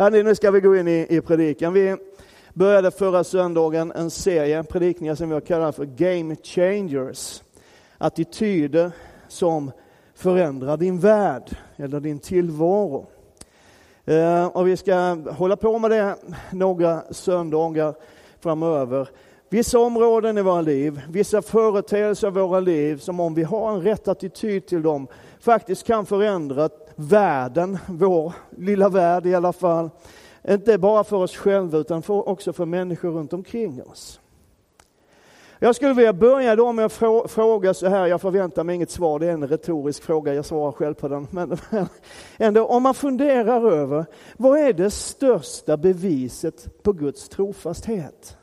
Ja, nu ska vi gå in i, i predikan. Vi började förra söndagen en serie predikningar som vi har kallat för Game Changers. Attityder som förändrar din värld eller din tillvaro. Eh, och vi ska hålla på med det några söndagar framöver. Vissa områden i våra liv, vissa företeelser i våra liv som om vi har en rätt attityd till dem faktiskt kan förändra världen, vår lilla värld i alla fall. Inte bara för oss själva utan för, också för människor runt omkring oss. Jag skulle vilja börja då med att fråga så här, jag förväntar mig inget svar, det är en retorisk fråga, jag svarar själv på den. Men ändå, om man funderar över, vad är det största beviset på Guds trofasthet?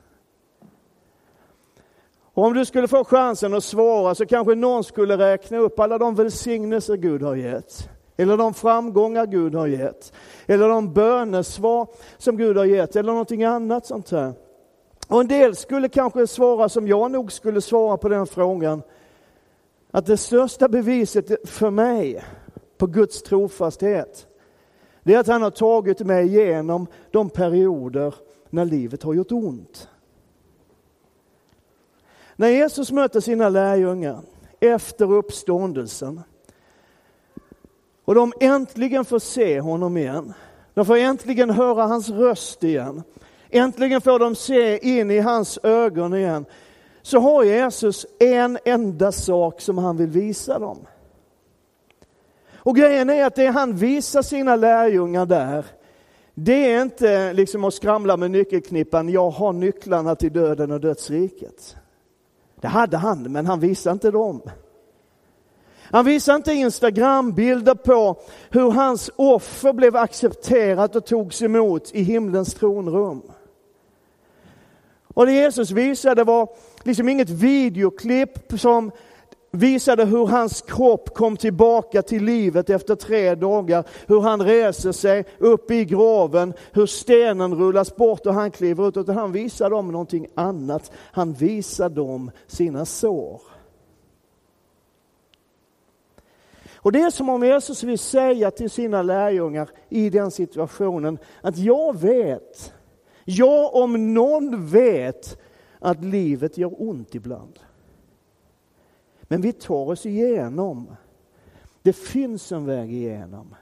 Och om du skulle få chansen att svara så kanske någon skulle räkna upp alla de välsignelser Gud har gett. Eller de framgångar Gud har gett. Eller de bönesvar som Gud har gett. Eller någonting annat sånt här. Och en del skulle kanske svara som jag nog skulle svara på den frågan. Att det största beviset för mig på Guds trofasthet, det är att han har tagit mig igenom de perioder när livet har gjort ont. När Jesus möter sina lärjungar efter uppståndelsen och de äntligen får se honom igen. De får äntligen höra hans röst igen. Äntligen får de se in i hans ögon igen. Så har Jesus en enda sak som han vill visa dem. Och grejen är att det han visar sina lärjungar där, det är inte liksom att skramla med nyckelknippan, jag har nycklarna till döden och dödsriket. Det hade han, men han visade inte dem. Han visade inte Instagrambilder på hur hans offer blev accepterat och togs emot i himlens tronrum. Och det Jesus visade var liksom inget videoklipp som visade hur hans kropp kom tillbaka till livet efter tre dagar, hur han reser sig upp i graven, hur stenen rullas bort och han kliver ut. Utan han visar dem någonting annat. Han visar dem sina sår. Och det är som om Jesus vill säga till sina lärjungar i den situationen att jag vet, jag om någon vet att livet gör ont ibland. Men vi tar oss igenom. Det finns en väg igenom.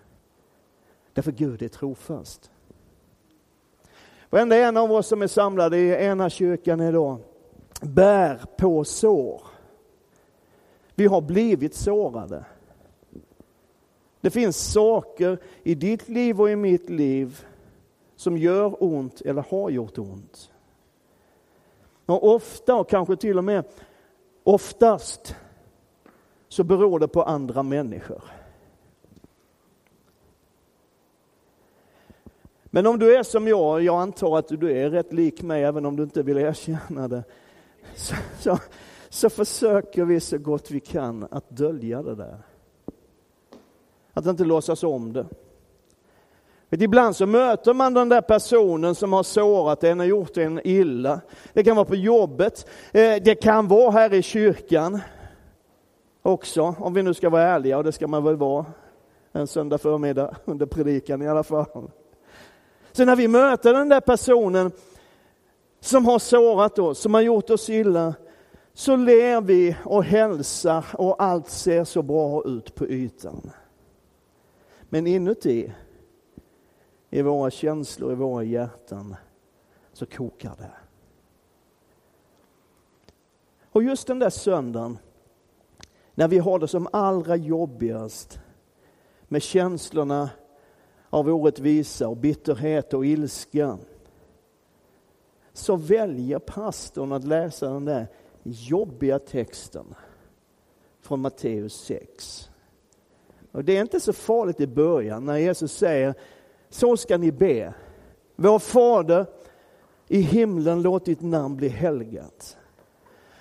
Därför Gud är trofast. Varenda en av oss som är samlade i ena kyrkan idag bär på sår. Vi har blivit sårade. Det finns saker i ditt liv och i mitt liv som gör ont eller har gjort ont. Och ofta, och kanske till och med oftast, så beror det på andra människor. Men om du är som jag, jag antar att du är rätt lik mig även om du inte vill erkänna det, så, så, så försöker vi så gott vi kan att dölja det där. Att inte låtsas om det. Vet, ibland så möter man den där personen som har sårat en och gjort en illa. Det kan vara på jobbet, eh, det kan vara här i kyrkan också, om vi nu ska vara ärliga, och det ska man väl vara en söndag förmiddag under predikan i alla fall. Så när vi möter den där personen som har sårat oss, som har gjort oss illa, så ler vi och hälsar och allt ser så bra ut på ytan. Men inuti, i våra känslor, i våra hjärtan, så kokar det. Och just den där söndagen, när vi har det som allra jobbigast med känslorna av orättvisa och bitterhet och ilska, så väljer pastorn att läsa den där jobbiga texten från Matteus 6. Och det är inte så farligt i början när Jesus säger, så ska ni be. Vår Fader i himlen, låt ditt namn bli helgat.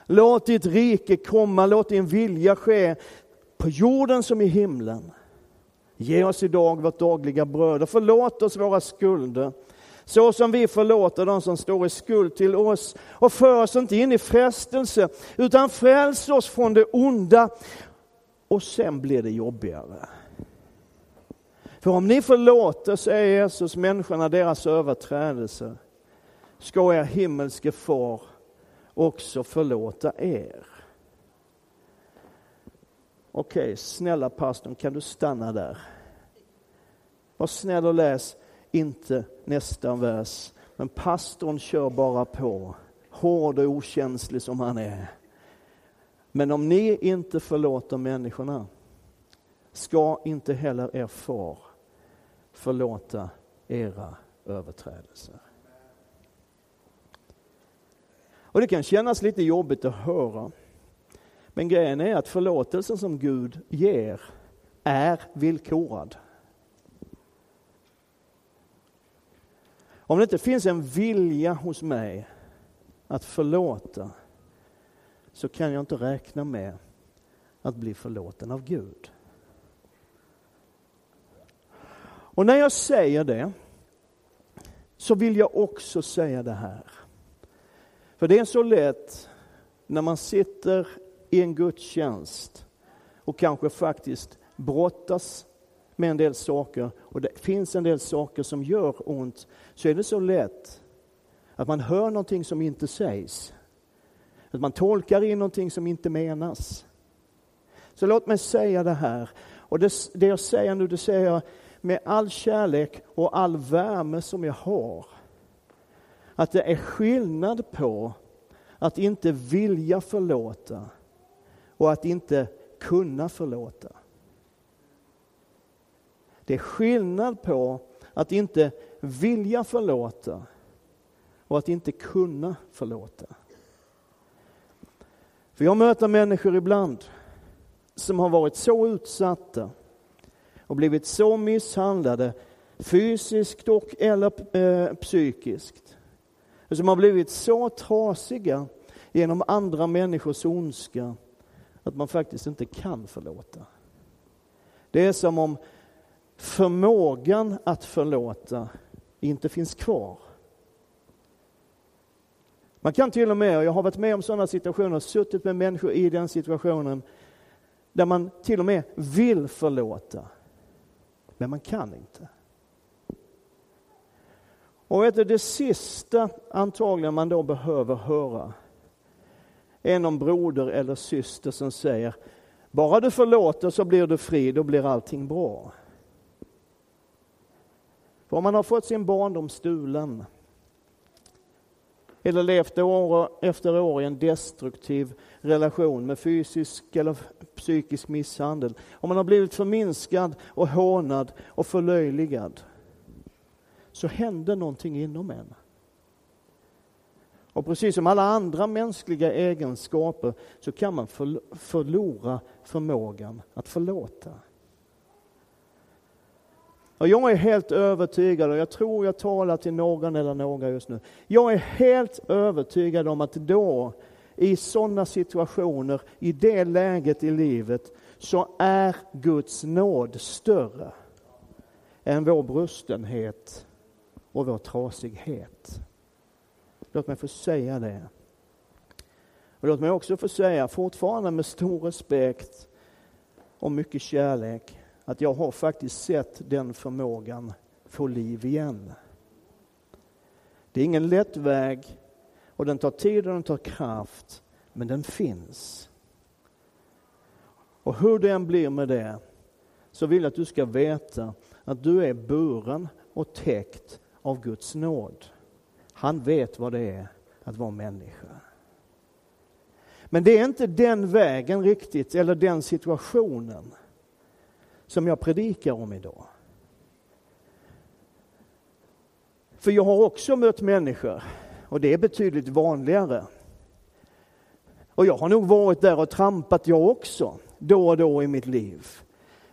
Låt ditt rike komma, låt din vilja ske på jorden som i himlen. Ge oss idag vårt dagliga bröd och förlåt oss våra skulder så som vi förlåter de som står i skuld till oss. Och för oss inte in i frestelse, utan fräls oss från det onda. Och sen blir det jobbigare. För om ni förlåter, säger Jesus, människorna deras överträdelser, ska er himmelske far också förlåta er. Okej, okay, snälla pastorn, kan du stanna där? Var snäll och läs inte nästa vers. Men pastorn kör bara på, hård och okänslig som han är. Men om ni inte förlåter människorna ska inte heller er far förlåta era överträdelser. Och Det kan kännas lite jobbigt att höra. Men grejen är att förlåtelsen som Gud ger är villkorad. Om det inte finns en vilja hos mig att förlåta så kan jag inte räkna med att bli förlåten av Gud. Och när jag säger det så vill jag också säga det här. För det är så lätt när man sitter i en gudstjänst och kanske faktiskt brottas med en del saker och det finns en del saker som gör ont, så är det så lätt att man hör någonting som inte sägs. Att man tolkar in någonting som inte menas. Så låt mig säga det här. Och det, det jag säger nu, det säger jag med all kärlek och all värme som jag har. Att det är skillnad på att inte vilja förlåta och att inte kunna förlåta. Det är skillnad på att inte vilja förlåta och att inte kunna förlåta. För jag möter människor ibland som har varit så utsatta och blivit så misshandlade fysiskt och eller eh, psykiskt. Som har blivit så trasiga genom andra människors ondska att man faktiskt inte kan förlåta. Det är som om förmågan att förlåta inte finns kvar. Man kan till och med, och jag har varit med om sådana situationer, suttit med människor i den situationen, där man till och med vill förlåta, men man kan inte. Och vet du, det sista antagligen man då behöver höra är någon broder eller syster som säger, bara du förlåter så blir du fri, då blir allting bra. För om man har fått sin barndom stulen eller levt år efter år i en destruktiv relation med fysisk eller psykisk misshandel. Om man har blivit förminskad och hånad och förlöjligad så händer någonting inom en. Och precis som alla andra mänskliga egenskaper så kan man förlora förmågan att förlåta. Och jag är helt övertygad, och jag tror jag talar till någon eller några just nu. Jag är helt övertygad om att då, i sådana situationer, i det läget i livet, så är Guds nåd större än vår brustenhet och vår trasighet. Låt mig få säga det. Och låt mig också få säga, fortfarande med stor respekt och mycket kärlek, att jag har faktiskt sett den förmågan få liv igen. Det är ingen lätt väg och den tar tid och den tar kraft, men den finns. Och hur det än blir med det, så vill jag att du ska veta att du är buren och täckt av Guds nåd. Han vet vad det är att vara människa. Men det är inte den vägen riktigt, eller den situationen som jag predikar om idag. För jag har också mött människor, och det är betydligt vanligare. Och jag har nog varit där och trampat jag också, då och då i mitt liv.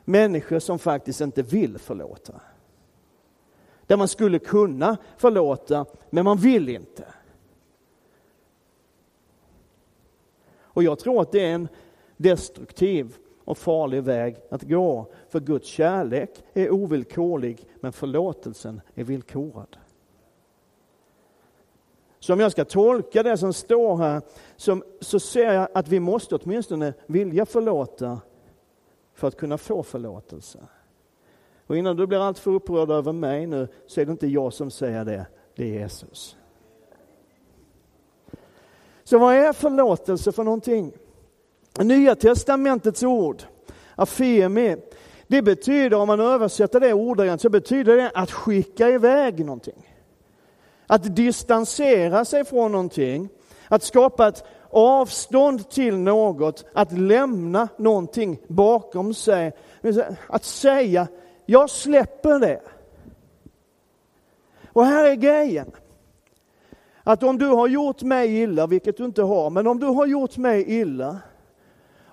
Människor som faktiskt inte vill förlåta. Där man skulle kunna förlåta, men man vill inte. Och jag tror att det är en destruktiv och farlig väg att gå. För Guds kärlek är ovillkorlig, men förlåtelsen är villkorad. Så om jag ska tolka det som står här, så, så ser jag att vi måste åtminstone vilja förlåta för att kunna få förlåtelse. Och innan du blir alltför upprörd över mig nu, så är det inte jag som säger det, det är Jesus. Så vad är förlåtelse för någonting? Nya testamentets ord, afemi, det betyder, om man översätter det ordagrant, så betyder det att skicka iväg någonting. Att distansera sig från någonting, att skapa ett avstånd till något, att lämna någonting bakom sig. Att säga, jag släpper det. Och här är grejen. Att om du har gjort mig illa, vilket du inte har, men om du har gjort mig illa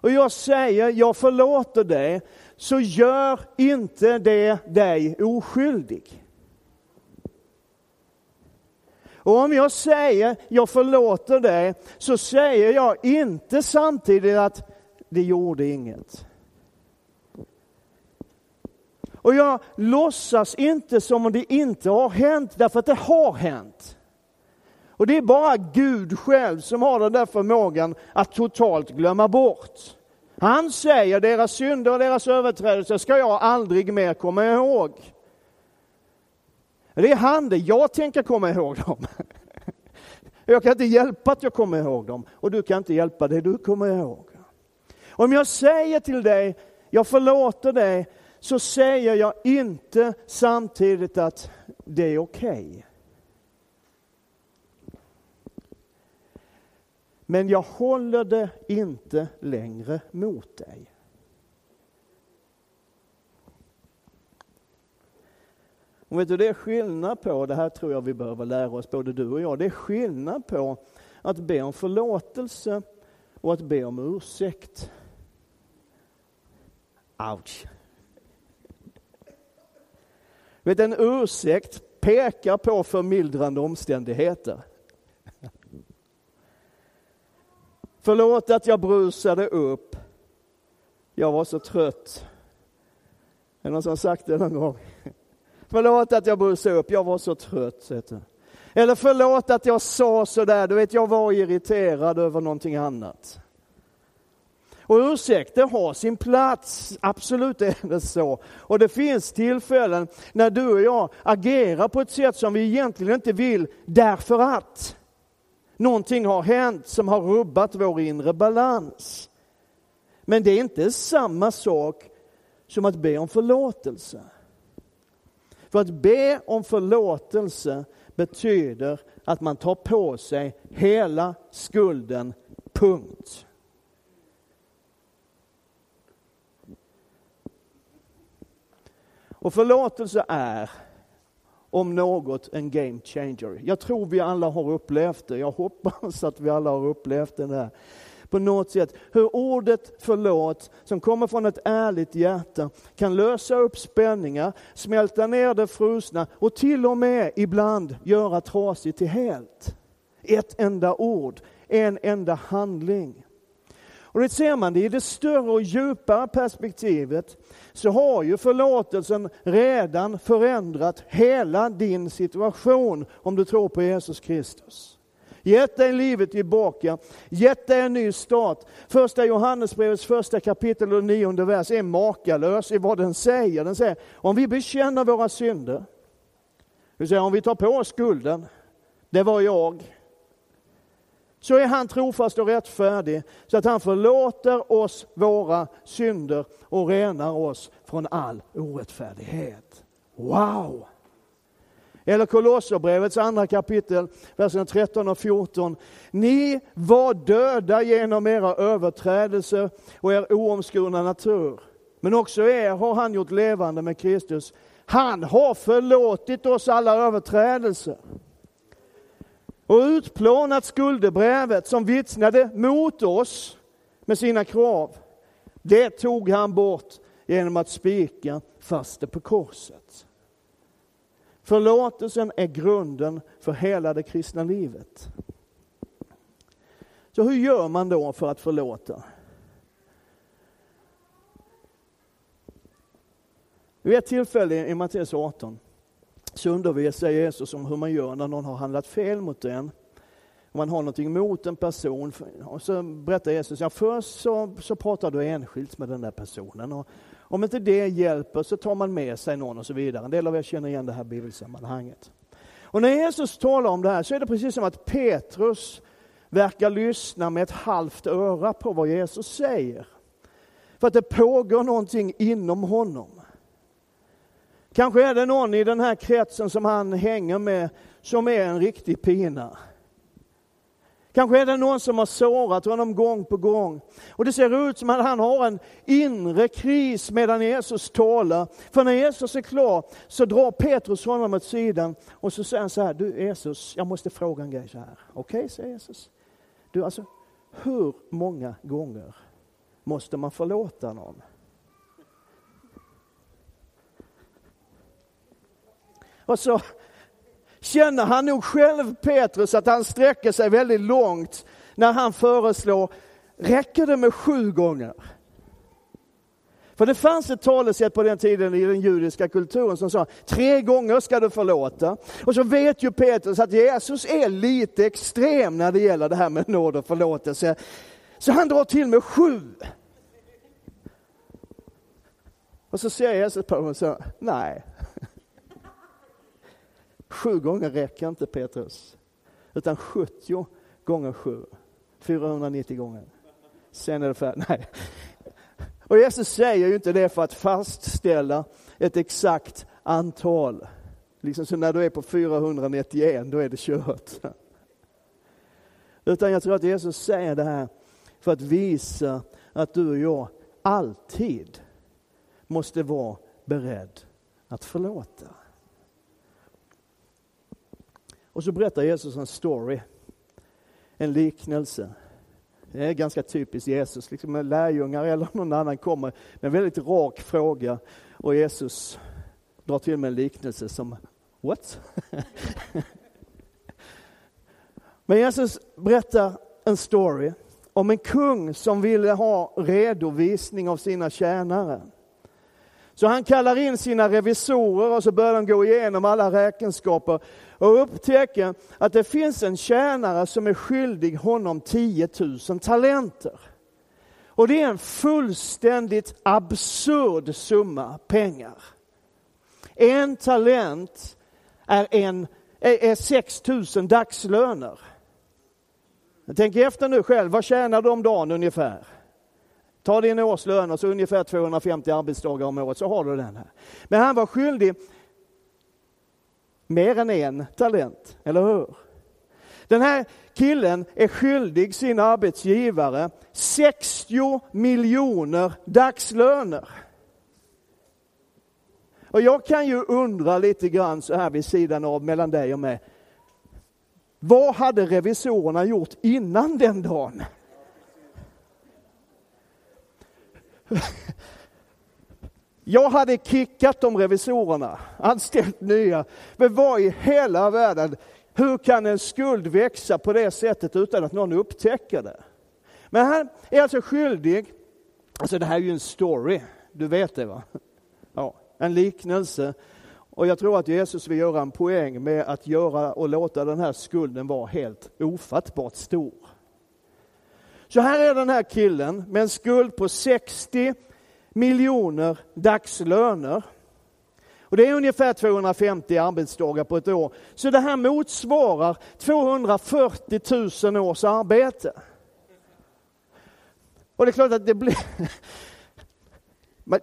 och jag säger jag förlåter dig, så gör inte det dig oskyldig. Och om jag säger jag förlåter dig, så säger jag inte samtidigt att det gjorde inget. Och jag låtsas inte som om det inte har hänt, därför att det har hänt. Och det är bara Gud själv som har den där förmågan att totalt glömma bort. Han säger deras synder och deras överträdelser ska jag aldrig mer komma ihåg. Det är han det, jag tänker komma ihåg dem. Jag kan inte hjälpa att jag kommer ihåg dem och du kan inte hjälpa det du kommer ihåg. Om jag säger till dig, jag förlåter dig, så säger jag inte samtidigt att det är okej. Okay. Men jag håller det inte längre mot dig. Och vet du, det är skillnad på, det här tror jag vi behöver lära oss, både du och jag, det är skillnad på att be om förlåtelse och att be om ursäkt. Ouch! Vet, en ursäkt pekar på förmildrande omständigheter. Förlåt att jag brusade upp. Jag var så trött. Är det någon som sagt det någon gång? Förlåt att jag brusade upp, jag var så trött. Eller förlåt att jag sa sådär, du vet jag var irriterad över någonting annat. Och ursäkter har sin plats, absolut är det så. Och det finns tillfällen när du och jag agerar på ett sätt som vi egentligen inte vill, därför att någonting har hänt som har rubbat vår inre balans. Men det är inte samma sak som att be om förlåtelse. För att be om förlåtelse betyder att man tar på sig hela skulden, punkt. Och förlåtelse är om något en game changer. Jag tror vi alla har upplevt det. Jag hoppas att vi alla har upplevt det där på något sätt. Hur ordet förlåt, som kommer från ett ärligt hjärta, kan lösa upp spänningar, smälta ner det frusna och till och med ibland göra trasigt till helt. Ett enda ord, en enda handling. Och det ser man det i det större och djupare perspektivet så har ju förlåtelsen redan förändrat hela din situation om du tror på Jesus Kristus gett dig livet tillbaka, gett dig en ny start. Första Johannesbrevets första kapitel och nionde vers är makalös i vad den säger. Den säger, om vi bekänner våra synder, det vill säga om vi tar på oss skulden, det var jag, så är han trofast och rättfärdig så att han förlåter oss våra synder och renar oss från all orättfärdighet. Wow! Eller Kolosserbrevets andra kapitel, verserna 13 och 14. Ni var döda genom era överträdelser och er oomskurna natur. Men också er har han gjort levande med Kristus. Han har förlåtit oss alla överträdelser och utplånat skuldebrevet som vittnade mot oss med sina krav. Det tog han bort genom att spika fast det på korset. Förlåtelsen är grunden för hela det kristna livet. Så hur gör man då för att förlåta? Vid ett tillfälle i Matteus 18 så undervisar Jesus om hur man gör när någon har handlat fel mot en. Om man har någonting emot en person. Och så berättar Jesus, ja först så, så pratar du enskilt med den där personen. Och, Om inte det hjälper så tar man med sig någon och så vidare. En del av er känner igen det här bibelsammanhanget. Och när Jesus talar om det här så är det precis som att Petrus verkar lyssna med ett halvt öra på vad Jesus säger. För att det pågår någonting inom honom. Kanske är det någon i den här kretsen som han hänger med som är en riktig pina. Kanske är det någon som har sårat honom gång på gång. Och det ser ut som att han har en inre kris medan Jesus talar. För när Jesus är klar så drar Petrus honom åt sidan och så säger han så här, du Jesus, jag måste fråga en grej så här. Okej, okay, säger Jesus. Du alltså, hur många gånger måste man förlåta någon? Och så känner han nog själv, Petrus, att han sträcker sig väldigt långt när han föreslår, räcker det med sju gånger? För det fanns ett talesätt på den tiden i den judiska kulturen som sa, tre gånger ska du förlåta. Och så vet ju Petrus att Jesus är lite extrem när det gäller det här med nåd och förlåtelse. Så han drar till med sju. Och så ser Jesus på honom och säger, nej, Sju gånger räcker inte Petrus, utan 70 gånger sju. 490 gånger. Sen är det färdigt. Nej. Och Jesus säger ju inte det för att fastställa ett exakt antal. Liksom så när du är på 491, då är det kört. Utan jag tror att Jesus säger det här för att visa att du och jag alltid måste vara beredd att förlåta. Och så berättar Jesus en story, en liknelse. Det är ganska typiskt Jesus, liksom lärjungar eller någon annan kommer med en väldigt rak fråga och Jesus drar till med en liknelse som, what? Men Jesus berättar en story om en kung som ville ha redovisning av sina tjänare. Så han kallar in sina revisorer och så börjar de gå igenom alla räkenskaper och upptäcker att det finns en tjänare som är skyldig honom 10 000 talenter. Och det är en fullständigt absurd summa pengar. En talent är, en, är, 6 000 dagslöner. Tänk efter nu själv, vad tjänar du om dagen ungefär? Ta din årslön och så ungefär 250 arbetsdagar om året så har du den här. Men han var skyldig mer än en talent, eller hur? Den här killen är skyldig sin arbetsgivare 60 miljoner dagslöner. Och jag kan ju undra lite grann så här vid sidan av mellan dig och mig. Vad hade revisorerna gjort innan den dagen? Jag hade kickat de revisorerna, anställt nya. Men vad i hela världen, hur kan en skuld växa på det sättet utan att någon upptäcker det? Men han är alltså skyldig, alltså det här är ju en story, du vet det va? Ja, en liknelse. Och jag tror att Jesus vill göra en poäng med att göra och låta den här skulden vara helt ofattbart stor. Så här är den här killen med en skuld på 60 miljoner dagslöner. Och det är ungefär 250 arbetsdagar på ett år. Så det här motsvarar 240 000 års arbete. Och det är klart att det blir...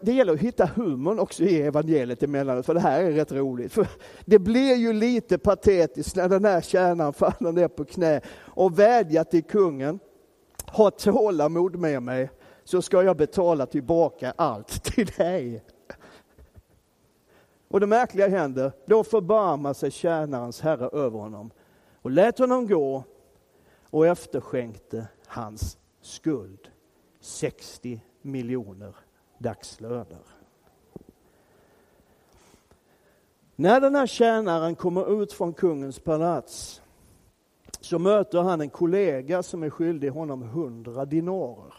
Det gäller att hitta humorn också i evangeliet emellanåt, för det här är rätt roligt. För det blir ju lite patetiskt när den här tjänaren faller ner på knä och vädjar till kungen. Ha tålamod med mig så ska jag betala tillbaka allt till dig. Och det märkliga händer, då förbarmar sig tjänarens herre över honom och lät honom gå och efterskänkte hans skuld. 60 miljoner dagslöner. När den här tjänaren kommer ut från kungens palats så möter han en kollega som är skyldig honom 100 dinarer.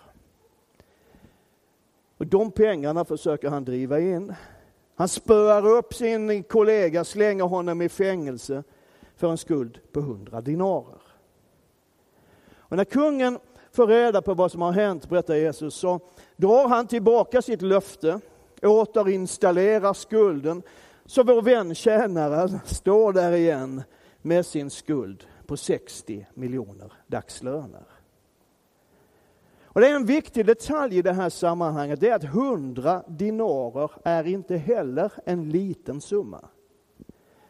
Och de pengarna försöker han driva in. Han spöar upp sin kollega, slänger honom i fängelse för en skuld på 100 dinarer. Och när kungen får reda på vad som har hänt, berättar Jesus, så drar han tillbaka sitt löfte återinstallerar skulden. Så vår vän tjänaren står där igen med sin skuld på 60 miljoner dagslöner. Och det är en viktig detalj i det här sammanhanget, det är att 100 dinarer är inte heller en liten summa.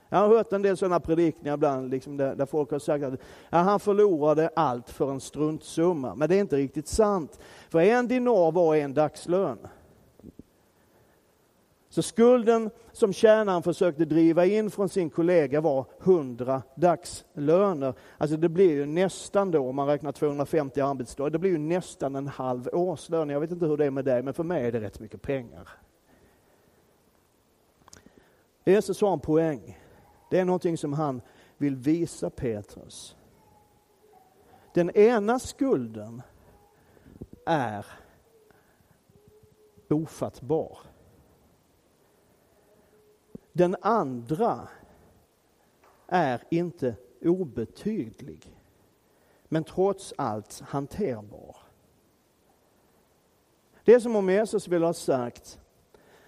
Jag har hört en del sådana predikningar ibland, liksom där, där, folk har sagt att ja, han förlorade allt för en struntsumma. Men det är inte riktigt sant. För en dinar var en dagslön. Så skulden som tjänaren försökte driva in från sin kollega var 100 dagslöner. Alltså det blir ju nästan då, om man räknar 250 arbetsdagar, det blir ju nästan en halv årslön. Jag vet inte hur det är med dig, men för mig är det rätt mycket pengar. Jesus har en poäng. Det är någonting som han vill visa Petrus. Den ena skulden är ofattbar. Den andra är inte obetydlig, men trots allt hanterbar. Det är som om Jesus vill ha sagt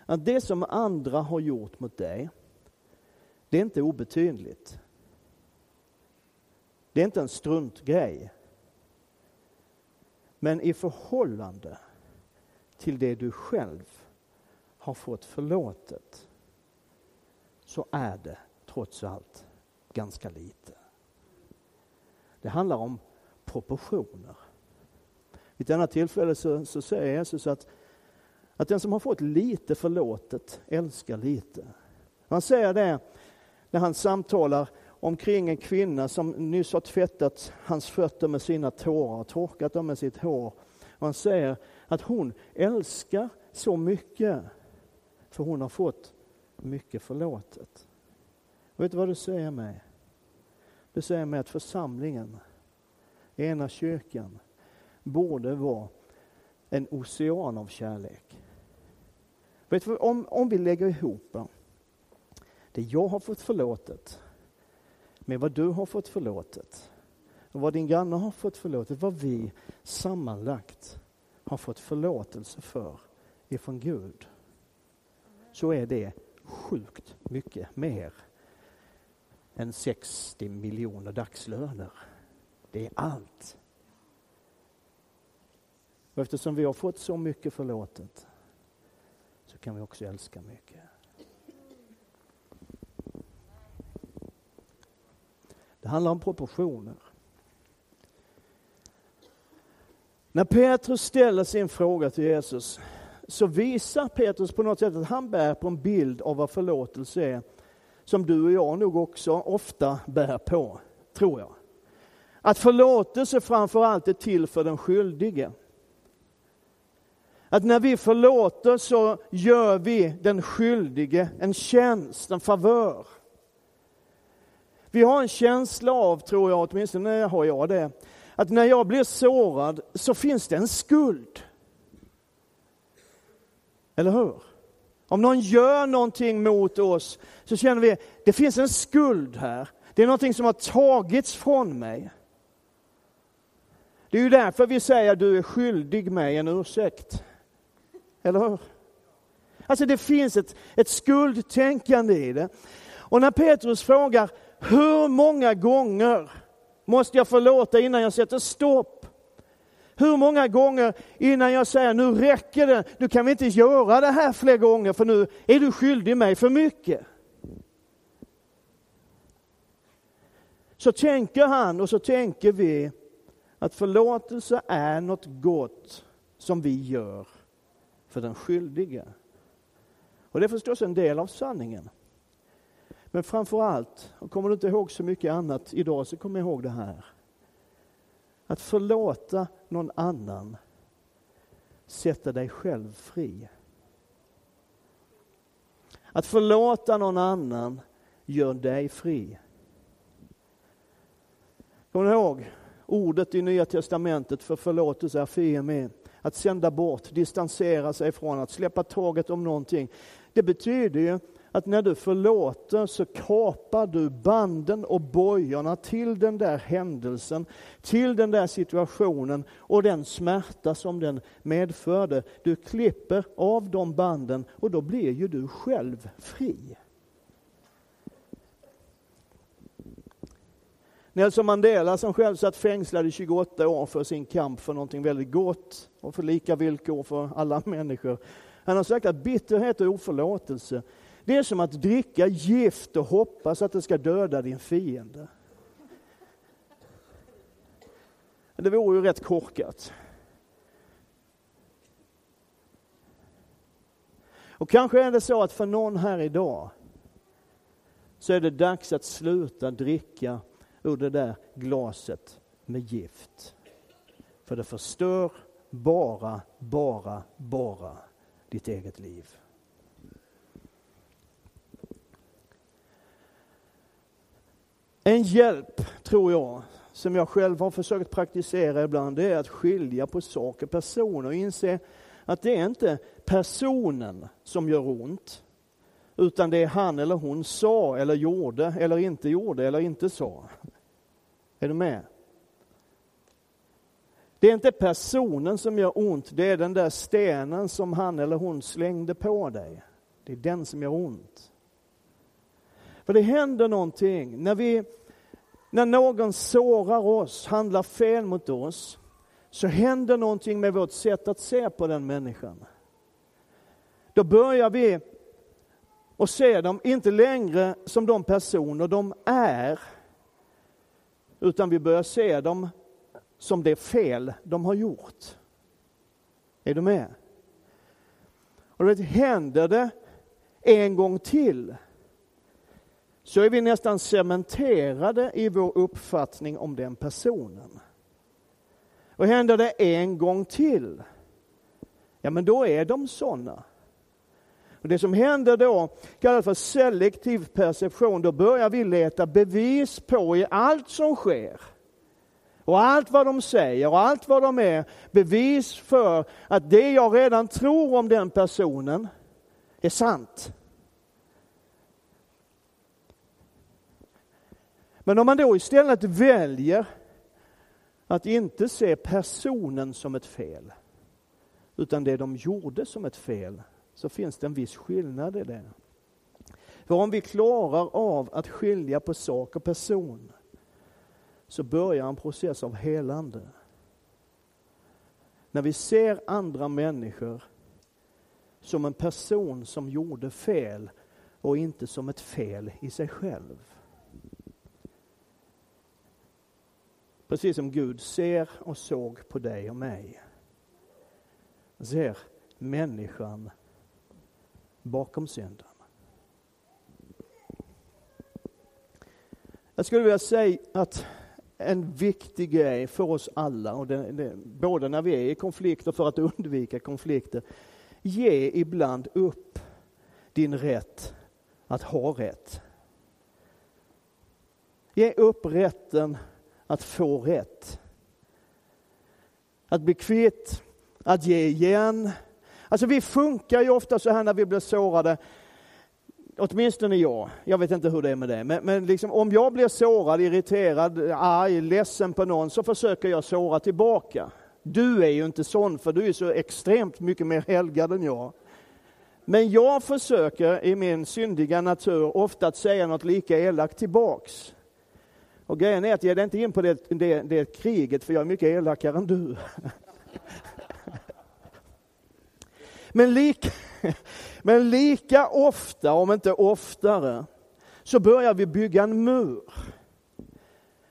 att det som andra har gjort mot dig, det är inte obetydligt. Det är inte en struntgrej. Men i förhållande till det du själv har fått förlåtet så är det trots allt ganska lite. Det handlar om proportioner. Vid ett annat tillfälle så, så säger Jesus att, att den som har fått lite förlåtet älskar lite. Han säger det när han samtalar omkring en kvinna som nyss har tvättat hans fötter med sina tårar och torkat dem med sitt hår. Och han säger att hon älskar så mycket för hon har fått mycket förlåtet. Och vet du vad det säger mig? Det säger mig att församlingen, ena kyrkan, borde vara en ocean av kärlek. Vet du, om, om vi lägger ihop det jag har fått förlåtet med vad du har fått förlåtet och vad din granne har fått förlåtet, vad vi sammanlagt har fått förlåtelse för ifrån Gud, så är det sjukt mycket mer än 60 miljoner dagslöner. Det är allt. Och eftersom vi har fått så mycket förlåtet så kan vi också älska mycket. Det handlar om proportioner. När Petrus ställer sin fråga till Jesus så visar Petrus på något sätt att han bär på en bild av vad förlåtelse är som du och jag nog också ofta bär på, tror jag. Att förlåtelse framför allt är till för den skyldige. Att när vi förlåter så gör vi den skyldige en tjänst, en favör. Vi har en känsla av, tror jag, åtminstone har jag det, att när jag blir sårad så finns det en skuld. Eller hur? Om någon gör någonting mot oss så känner vi, det finns en skuld här. Det är någonting som har tagits från mig. Det är ju därför vi säger, du är skyldig mig en ursäkt. Eller hur? Alltså det finns ett, ett skuldtänkande i det. Och när Petrus frågar, hur många gånger måste jag förlåta innan jag sätter stopp? Hur många gånger innan jag säger nu räcker det, nu kan vi inte göra det här fler gånger för nu är du skyldig mig för mycket. Så tänker han och så tänker vi att förlåtelse är något gott som vi gör för den skyldige. Och det är förstås en del av sanningen. Men framför allt, och kommer du inte ihåg så mycket annat idag så kom ihåg det här. Att förlåta någon annan sätter dig själv fri. Att förlåta någon annan gör dig fri. Kommer ni ihåg ordet i Nya Testamentet för förlåtelse är fieme. Att sända bort, distansera sig från, att släppa taget om någonting. Det betyder ju att när du förlåter så kapar du banden och bojorna till den där händelsen, till den där situationen och den smärta som den medförde. Du klipper av de banden och då blir ju du själv fri. Nelson Mandela som själv satt fängslad i 28 år för sin kamp för någonting väldigt gott och för lika villkor för alla människor. Han har sagt att bitterhet och oförlåtelse, det är som att dricka gift och hoppas att det ska döda din fiende. Det vore ju rätt korkat. Och kanske är det så att för någon här idag så är det dags att sluta dricka ur det där glaset med gift. För det förstör bara, bara, bara ditt eget liv. En hjälp, tror jag, som jag själv har försökt praktisera ibland, det är att skilja på sak och person och inse att det är inte personen som gör ont, utan det är han eller hon sa eller gjorde eller inte gjorde eller inte sa. Är du med? Det är inte personen som gör ont, det är den där stenen som han eller hon slängde på dig. Det är den som gör ont. För det händer någonting när vi, när någon sårar oss, handlar fel mot oss, så händer någonting med vårt sätt att se på den människan. Då börjar vi och se dem inte längre som de personer de är, utan vi börjar se dem som det fel de har gjort. Är du med? Och vet, händer det en gång till så är vi nästan cementerade i vår uppfattning om den personen. Och händer det en gång till, ja men då är de sådana. Och det som händer då kallas för selektiv perception. Då börjar vi leta bevis på i allt som sker och allt vad de säger och allt vad de är bevis för att det jag redan tror om den personen är sant. Men om man då istället väljer att inte se personen som ett fel, utan det de gjorde som ett fel, så finns det en viss skillnad i det. För om vi klarar av att skilja på sak och person, så börjar en process av helande. När vi ser andra människor som en person som gjorde fel och inte som ett fel i sig själv. Precis som Gud ser och såg på dig och mig. Han ser människan bakom synden. Jag skulle vilja säga att en viktig grej för oss alla, och det, det, både när vi är i konflikt och för att undvika konflikter. Ge ibland upp din rätt att ha rätt. Ge upp rätten att få rätt. Att bli kvitt, att ge igen. Alltså vi funkar ju ofta så här när vi blir sårade åtminstone jag, jag vet inte hur det är med det, men, men liksom, om jag blir sårad, irriterad, arg, ledsen på någon så försöker jag såra tillbaka. Du är ju inte sån, för du är så extremt mycket mer helgad än jag. Men jag försöker i min syndiga natur ofta att säga något lika elakt tillbaks. Och grejen är att jag är inte in på det, det, det kriget, för jag är mycket elakare än du. Men lika, men lika ofta, om inte oftare, så börjar vi bygga en mur.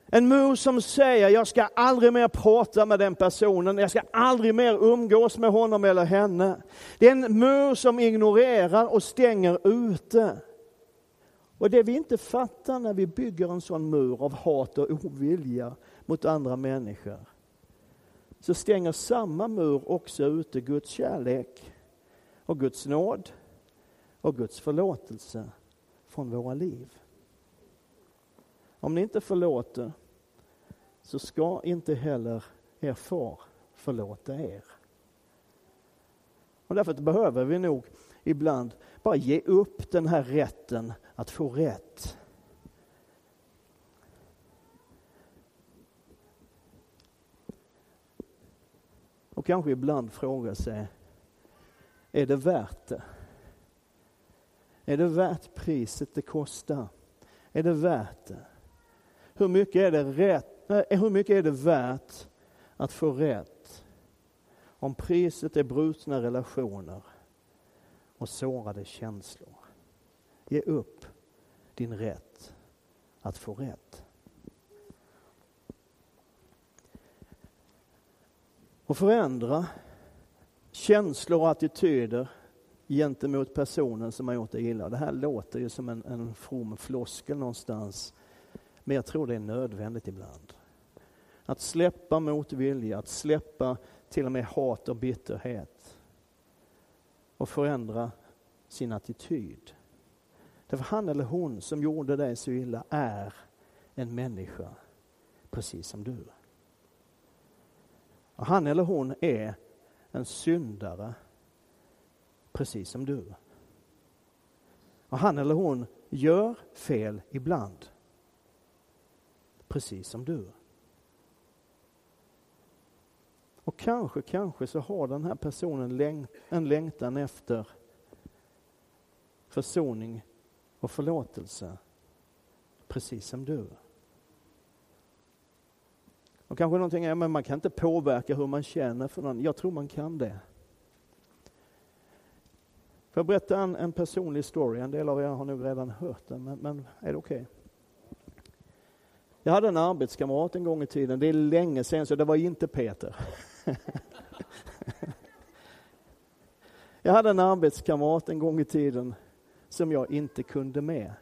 En mur som säger, jag ska aldrig mer prata med den personen, jag ska aldrig mer umgås med honom eller henne. Det är en mur som ignorerar och stänger ute. Och det vi inte fattar när vi bygger en sån mur av hat och ovilja mot andra människor, så stänger samma mur också ute Guds kärlek och Guds nåd och Guds förlåtelse från våra liv. Om ni inte förlåter så ska inte heller er far förlåta er. Och därför behöver vi nog ibland bara ge upp den här rätten att få rätt. Och kanske ibland fråga sig, är det värt det? Är det värt priset det kostar? Är det värt det? Hur mycket är det, rätt, hur mycket är det värt att få rätt? Om priset är brutna relationer och sårade känslor. Ge upp din rätt att få rätt. Och förändra känslor och attityder gentemot personen som har gjort dig illa. Det här låter ju som en, en from floskel någonstans. Men jag tror det är nödvändigt ibland. Att släppa motvilja, att släppa till och med hat och bitterhet. Och förändra sin attityd. Därför han eller hon som gjorde dig så illa är en människa precis som du. Och han eller hon är en syndare precis som du. Och han eller hon gör fel ibland. Precis som du. Och kanske, kanske så har den här personen läng en längtan efter försoning och förlåtelse. Precis som du. Och kanske någonting är, men man kan inte påverka hur man känner för någon. Jag tror man kan det. Får jag berätta en, en personlig story? En del av er har nog redan hört den, men, men är det okej? Okay? Jag hade en arbetskamrat en gång i tiden, det är länge sedan, så det var inte Peter. jag hade en arbetskamrat en gång i tiden som jag inte kunde med.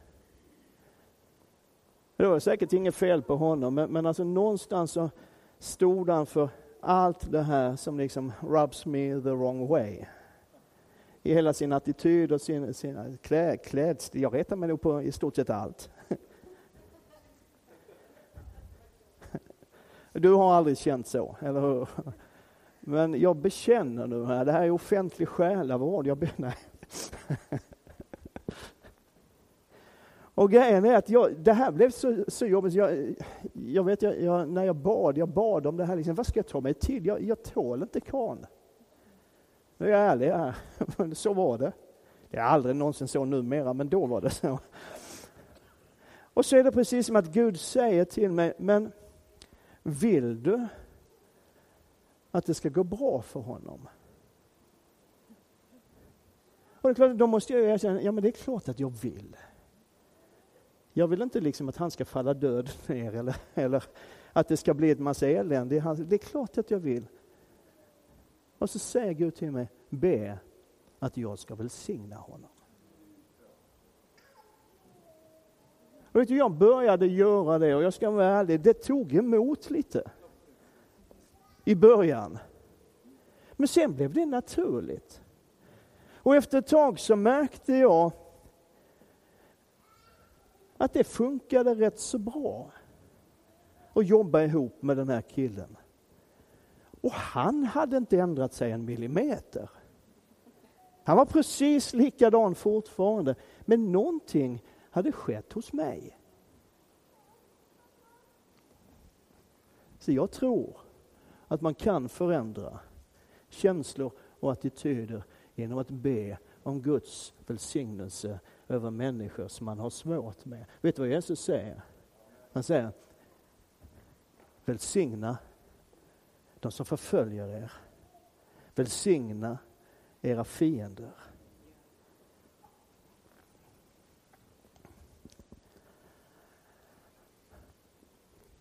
Det var säkert inget fel på honom, men, men alltså någonstans så stod han för allt det här som liksom rubs me the wrong way i hela sin attityd och sin, sin eh, klä, klädstil. Jag retar mig nog på i stort sett allt. Du har aldrig känt så, eller hur? Men jag bekänner nu här, det här är offentlig själavård. Jag be, nej. Och grejen är att jag, det här blev så, så jobbigt. Jag, jag vet, jag, jag, när jag bad, jag bad om det här, liksom, vad ska jag ta mig till? Jag, jag tål inte kan. Nu är jag ärlig här. så var det. Det är aldrig någonsin så numera, men då var det så. Och så är det precis som att Gud säger till mig, men vill du att det ska gå bra för honom? Och det är klart, då måste jag erkänna, ja men det är klart att jag vill. Jag vill inte liksom att han ska falla död ner eller, eller att det ska bli ett massa elände. Det är klart att jag vill. Och så säger Gud till mig, be att jag ska välsigna honom. Och vet du, jag började göra det och jag ska vara ärlig, det tog emot lite. I början. Men sen blev det naturligt. Och efter ett tag så märkte jag att det funkade rätt så bra att jobba ihop med den här killen. Och han hade inte ändrat sig en millimeter. Han var precis likadan fortfarande, men någonting hade skett hos mig. Så jag tror att man kan förändra känslor och attityder genom att be om Guds välsignelse över människor som man har svårt med. Vet du vad Jesus säger? Han säger välsigna de som förföljer er. Välsigna era fiender.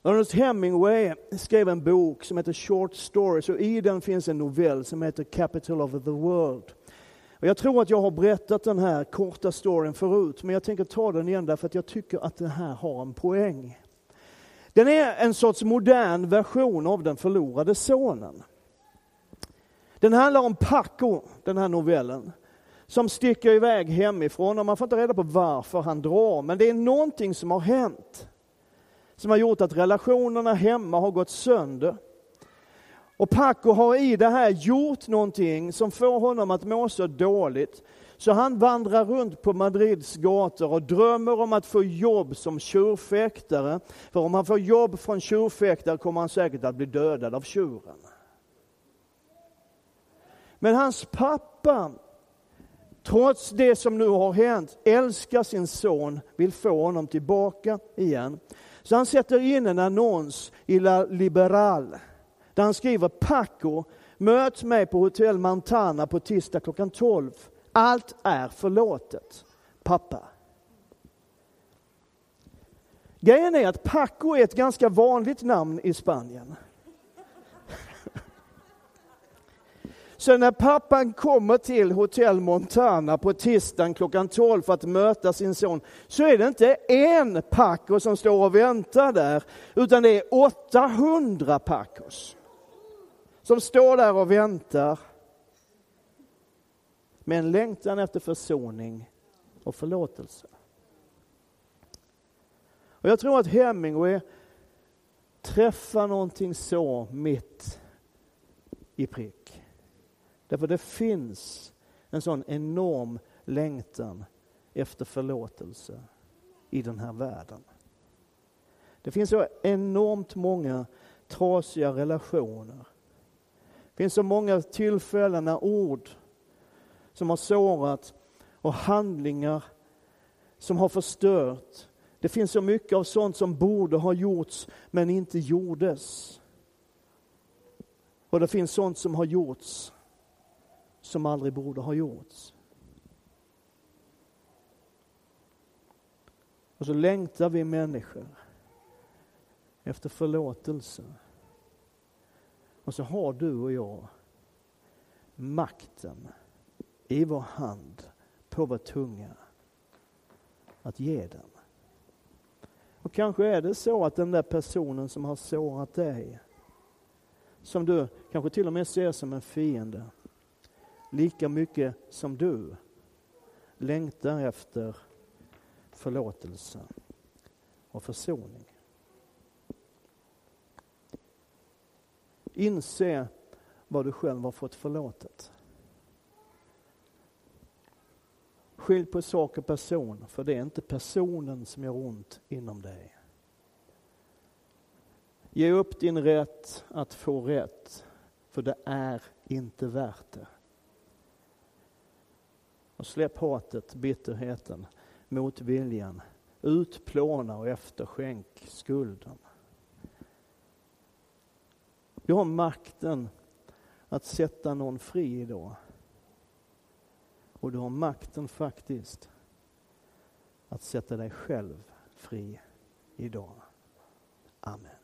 Ernest Hemingway skrev en bok som heter Short Stories och i den finns en novell som heter Capital of the World. Och jag tror att jag har berättat den här korta storyn förut, men jag tänker ta den igen därför att jag tycker att den här har en poäng. Den är en sorts modern version av den förlorade sonen. Den handlar om Paco, den här novellen, som sticker iväg hemifrån och man får inte reda på varför han drar, men det är någonting som har hänt som har gjort att relationerna hemma har gått sönder. Och Paco har i det här gjort någonting som får honom att må så dåligt Så han vandrar runt på Madrids gator och drömmer om att få jobb som tjurfäktare. För om han får jobb från tjurfäktare kommer han säkert att bli dödad av tjuren. Men hans pappa, trots det som nu har hänt, älskar sin son, vill få honom tillbaka igen. Så han sätter in en annons i La Liberal där han skriver Paco, möt mig på hotell Montana på tisdag klockan 12. Allt är förlåtet. Pappa. Grejen är att Paco är ett ganska vanligt namn i Spanien. Så när pappan kommer till Hotel Montana på tisdagen klockan 12 för att möta sin son, så är det inte en Paco som står och väntar där, utan det är 800 Pacos. Som står där och väntar med en längtan efter försoning och förlåtelse. Och jag tror att Hemingway träffar någonting så mitt i prick. Därför det finns en sån enorm längtan efter förlåtelse i den här världen. Det finns så enormt många trasiga relationer. Det finns så många tillfällen när ord som har sårat och handlingar som har förstört. Det finns så mycket av sånt som borde ha gjorts men inte gjordes. Och det finns sånt som har gjorts som aldrig borde ha gjorts. Och så längtar vi människor efter förlåtelse. Och så har du och jag makten i vår hand, på vår tunga, att ge den. Och kanske är det så att den där personen som har sårat dig, som du kanske till och med ser som en fiende, lika mycket som du längtar efter förlåtelse och försoning. Inse vad du själv har fått förlåtet. Skilj på sak och person, för det är inte personen som gör ont inom dig. Ge upp din rätt att få rätt, för det är inte värt det. Och släpp hatet, bitterheten, motviljan. Utplåna och efterskänk skulden. Du har makten att sätta någon fri idag. Och du har makten faktiskt att sätta dig själv fri idag. Amen.